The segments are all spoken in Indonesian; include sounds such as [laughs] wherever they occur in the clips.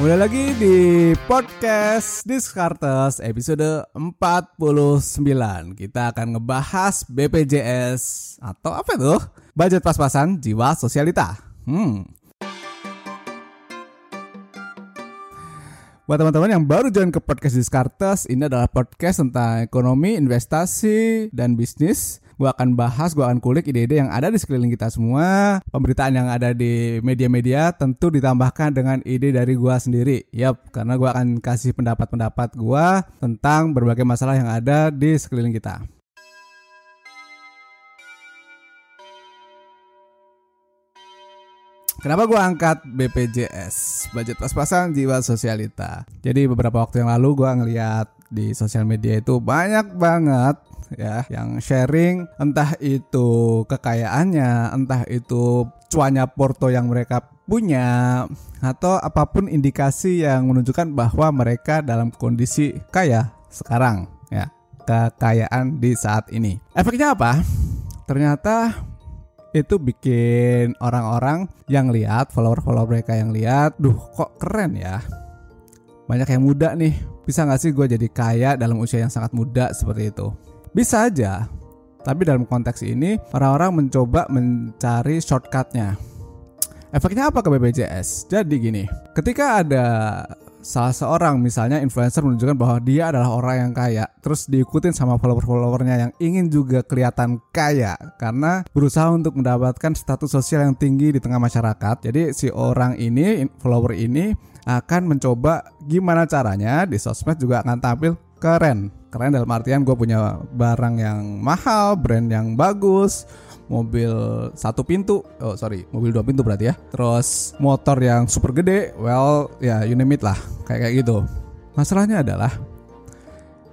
Mulai lagi di podcast Discartes episode 49 Kita akan ngebahas BPJS Atau apa itu? Budget pas-pasan jiwa sosialita. Hmm Buat teman-teman yang baru join ke podcast Discartes, ini adalah podcast tentang ekonomi, investasi, dan bisnis. Gue akan bahas, gue akan kulik ide-ide yang ada di sekeliling kita semua. Pemberitaan yang ada di media-media tentu ditambahkan dengan ide dari gue sendiri. Yap, karena gue akan kasih pendapat-pendapat gue tentang berbagai masalah yang ada di sekeliling kita. Kenapa gue angkat BPJS Budget pas-pasan jiwa sosialita. Jadi beberapa waktu yang lalu gue ngeliat di sosial media itu banyak banget ya yang sharing. Entah itu kekayaannya entah itu cuanya porto yang mereka punya atau apa pun indikasi yang menunjukkan bahwa mereka dalam kondisi kaya sekarang ya. Kekayaan di saat ini. Efeknya apa? Ternyata itu bikin orang-orang yang lihat follower-follower mereka yang lihat, duh kok keren ya. Banyak yang muda nih, bisa gak sih gue jadi kaya dalam usia yang sangat muda seperti itu? Bisa aja, tapi dalam konteks ini orang-orang mencoba mencari shortcutnya. Efeknya apa ke BPJS? Jadi gini, ketika ada salah seorang misalnya influencer menunjukkan bahwa dia adalah orang yang kaya terus diikutin sama follower-followernya yang ingin juga kelihatan kaya karena berusaha untuk mendapatkan status sosial yang tinggi di tengah masyarakat. Jadi si orang ini follower ini akan mencoba gimana caranya di sosmed juga akan tampil keren. Keren dalam artian gue punya barang yang mahal brand yang bagus mobil satu pintu oh sorry mobil dua pintu berarti ya. Terus motor yang super gede well ya you name it lah kayak kayak gitu. Masalahnya adalah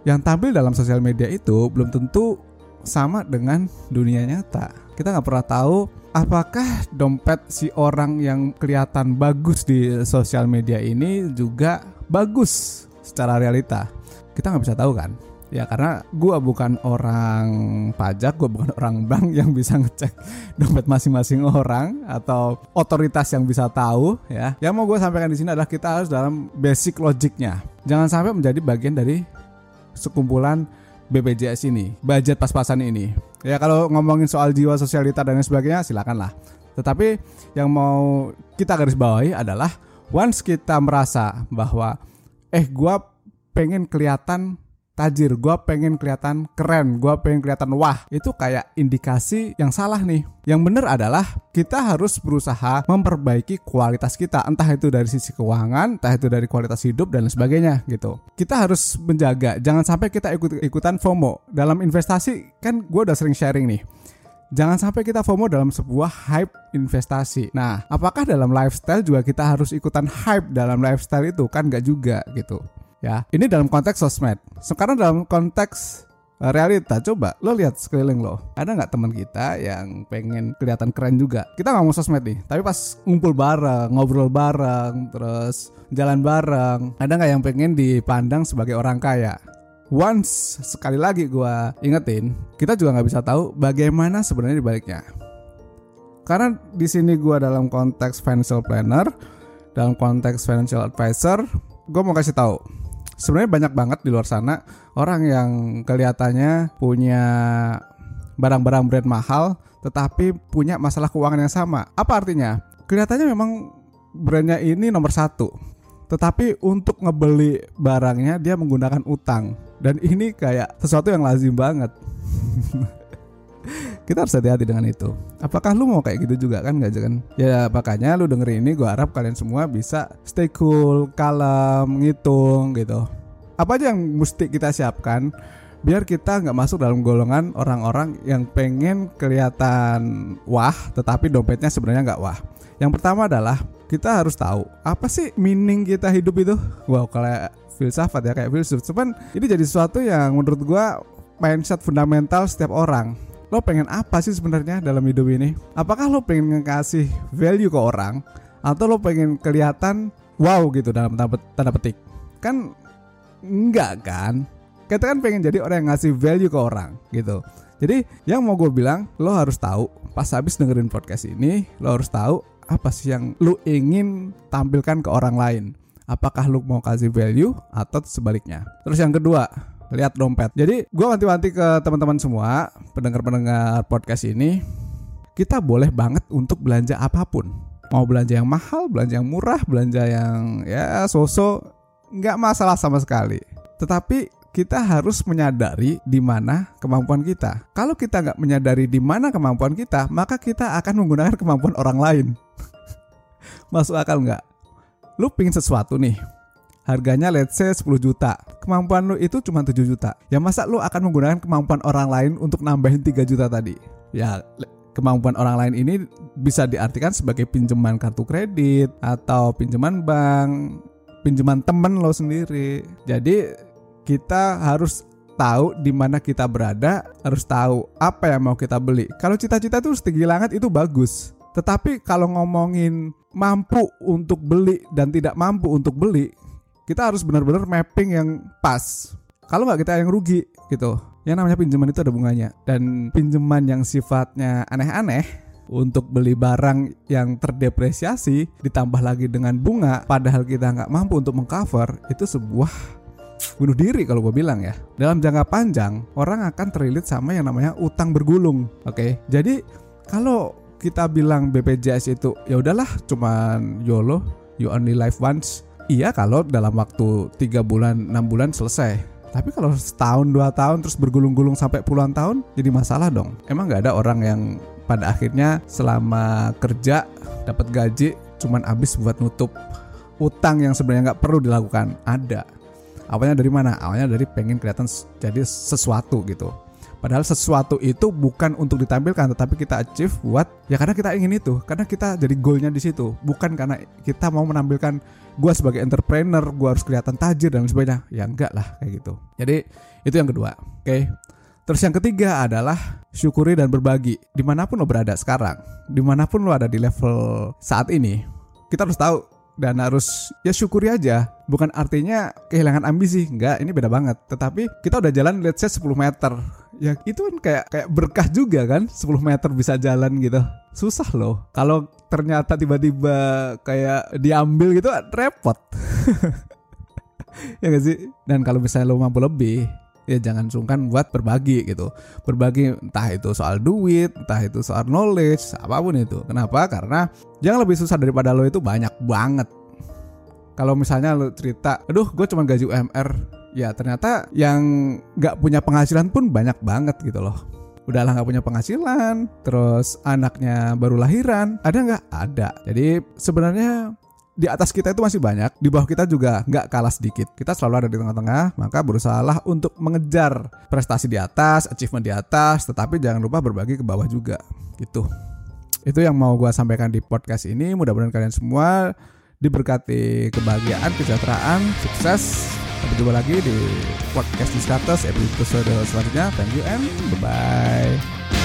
yang tampil dalam sosial media itu belum tentu sama dengan dunia nyata. Kita nggak pernah tahu apakah dompet si orang yang kelihatan bagus di sosial media ini juga bagus secara realita. Kita nggak bisa tahu kan Ya karena gue bukan orang pajak, gue bukan [laughs] orang bank yang bisa ngecek dompet masing-masing orang atau otoritas yang bisa tahu ya. Yang mau gue sampaikan di sini adalah kita harus dalam basic logiknya. Jangan sampai menjadi bagian dari sekumpulan BPJS ini, budget pas-pasan ini. Ya kalau ngomongin soal jiwa sosialita dan sebagainya silakan lah. Tetapi yang mau kita garis bawahi adalah once kita merasa bahwa eh gue pengen kelihatan tajir, gue pengen kelihatan keren, gue pengen kelihatan wah. Itu kayak indikasi yang salah nih. Yang benar adalah kita harus berusaha memperbaiki kualitas kita, entah itu dari sisi keuangan, entah itu dari kualitas hidup dan sebagainya gitu. Kita harus menjaga, jangan sampai kita ikut-ikutan FOMO. Dalam investasi kan gue udah sering sharing nih. Jangan sampai kita FOMO dalam sebuah hype investasi. Nah, apakah dalam lifestyle juga kita harus ikutan hype dalam lifestyle itu? Kan gak juga gitu. Ya, ini dalam konteks sosmed. Sekarang dalam konteks eh, realita coba lo lihat sekeliling lo. Ada nggak teman kita yang pengen kelihatan keren juga? Kita nggak mau sosmed nih tapi pas ngumpul bareng ngobrol bareng terus jalan bareng ada nggak yang pengen dipandang sebagai orang kaya? Once sekali lagi gue ingetin kita juga nggak bisa tahu bagaimana sebenarnya dibaliknya. Karena di sini gue dalam konteks financial planner dalam konteks financial advisor gue mau kasih tahu sebenarnya banyak banget di luar sana orang yang kelihatannya punya barang-barang brand mahal tetapi punya masalah keuangan yang sama. Apa artinya? Kelihatannya memang brandnya ini nomor satu, tetapi untuk ngebeli barangnya dia menggunakan utang dan ini kayak sesuatu yang lazim banget. [laughs] kita harus hati-hati dengan itu. Apakah lu mau kayak gitu juga kan nggak kan? Ya makanya lu dengerin ini gue harap kalian semua bisa stay cool, kalem, ngitung gitu. Apa aja yang mesti kita siapkan biar kita nggak masuk dalam golongan orang-orang yang pengen kelihatan wah tetapi dompetnya sebenarnya nggak wah. Yang pertama adalah kita harus tahu apa sih meaning kita hidup itu. Wow kalau filsafat ya kayak filsuf. Cuman ini jadi sesuatu yang menurut gue mindset fundamental setiap orang lo pengen apa sih sebenarnya dalam hidup ini? Apakah lo pengen ngasih value ke orang atau lo pengen kelihatan wow gitu dalam tanda petik? Kan enggak kan? Kita kan pengen jadi orang yang ngasih value ke orang gitu. Jadi yang mau gue bilang lo harus tahu pas habis dengerin podcast ini lo harus tahu apa sih yang lo ingin tampilkan ke orang lain. Apakah lu mau kasih value atau sebaliknya? Terus yang kedua, lihat dompet. Jadi gue wanti-wanti ke teman-teman semua pendengar-pendengar podcast ini, kita boleh banget untuk belanja apa pun. Mau belanja yang mahal, belanja yang murah, belanja yang ya sosok nggak masalah sama sekali. Tetapi kita harus menyadari di mana kemampuan kita. Kalau kita nggak menyadari di mana kemampuan kita, maka kita akan menggunakan kemampuan orang lain. [laughs] Masuk akal nggak? Lu pingin sesuatu nih, harganya let's say 10 juta. Kemampuan lu itu cuma 7 juta. Ya masa lu akan menggunakan kemampuan orang lain untuk nambahin 3 juta tadi? Ya kemampuan orang lain ini bisa diartikan sebagai pinjaman kartu kredit atau pinjaman bank, pinjaman temen lo sendiri. Jadi kita harus tahu di mana kita berada, harus tahu apa yang mau kita beli. Kalau cita-cita itu setinggi langit itu bagus. Tetapi kalau ngomongin mampu untuk beli dan tidak mampu untuk beli, kita harus benar-benar mapping yang pas. Kalau nggak kita yang rugi gitu. Yang namanya pinjaman itu ada bunganya dan pinjaman yang sifatnya aneh-aneh untuk beli barang yang terdepresiasi ditambah lagi dengan bunga padahal kita nggak mampu untuk mengcover itu sebuah bunuh diri kalau gue bilang ya dalam jangka panjang orang akan terlilit sama yang namanya utang bergulung oke okay? jadi kalau kita bilang BPJS itu ya udahlah cuman YOLO you only live once iya kalau dalam waktu tiga bulan enam bulan selesai. Tapi kalau setahun dua tahun terus bergulung-gulung sampai puluhan tahun jadi masalah dong. Emang nggak ada orang yang pada akhirnya selama kerja dapat gaji cuman habis buat nutup utang yang sebenarnya nggak perlu dilakukan? Ada. Awalnya dari mana? Awalnya dari pengen kelihatan jadi sesuatu gitu Padahal sesuatu itu bukan untuk ditampilkan, tetapi kita achieve buat ya karena kita ingin itu, karena kita jadi goalnya di situ, bukan karena kita mau menampilkan gue sebagai entrepreneur, gue harus kelihatan tajir dan sebagainya. Ya enggak lah kayak gitu. Jadi itu yang kedua, oke. Okay? Terus yang ketiga adalah syukuri dan berbagi. Di mana pun lo berada sekarang, di mana pun lo ada di level saat ini, kita harus tahu dan harus ya syukuri aja. Bukan artinya kehilangan ambisi, enggak, ini beda banget. Tetapi kita udah jalan let's say 10 meter ya itu kan kayak kayak berkah juga kan 10 meter bisa jalan gitu. Susah loh. Kalau ternyata tiba-tiba kayak diambil gitu repot. [laughs] Ya gak sih? Dan kalau misalnya lo mampu lebih ya jangan sungkan buat berbagi gitu. Berbagi entah itu soal duit entah itu soal knowledge apa pun itu. Kenapa? Karena yang lebih susah daripada lo itu banyak banget. Kalau misalnya lo cerita aduh gue cuma gaji UMR ya ternyata yang nggak punya penghasilan pun banyak banget gitu loh udahlah nggak punya penghasilan terus anaknya baru lahiran ada nggak ada jadi sebenarnya di atas kita itu masih banyak, di bawah kita juga nggak kalah sedikit. Kita selalu ada di tengah-tengah, maka berusahalah untuk mengejar prestasi di atas, achievement di atas, tetapi jangan lupa berbagi ke bawah juga. Gitu. Itu yang mau gue sampaikan di podcast ini. Mudah-mudahan kalian semua diberkati kebahagiaan, kesejahteraan, sukses, Sampai jumpa lagi di podcast Discutters episode selanjutnya. Thank you and bye-bye.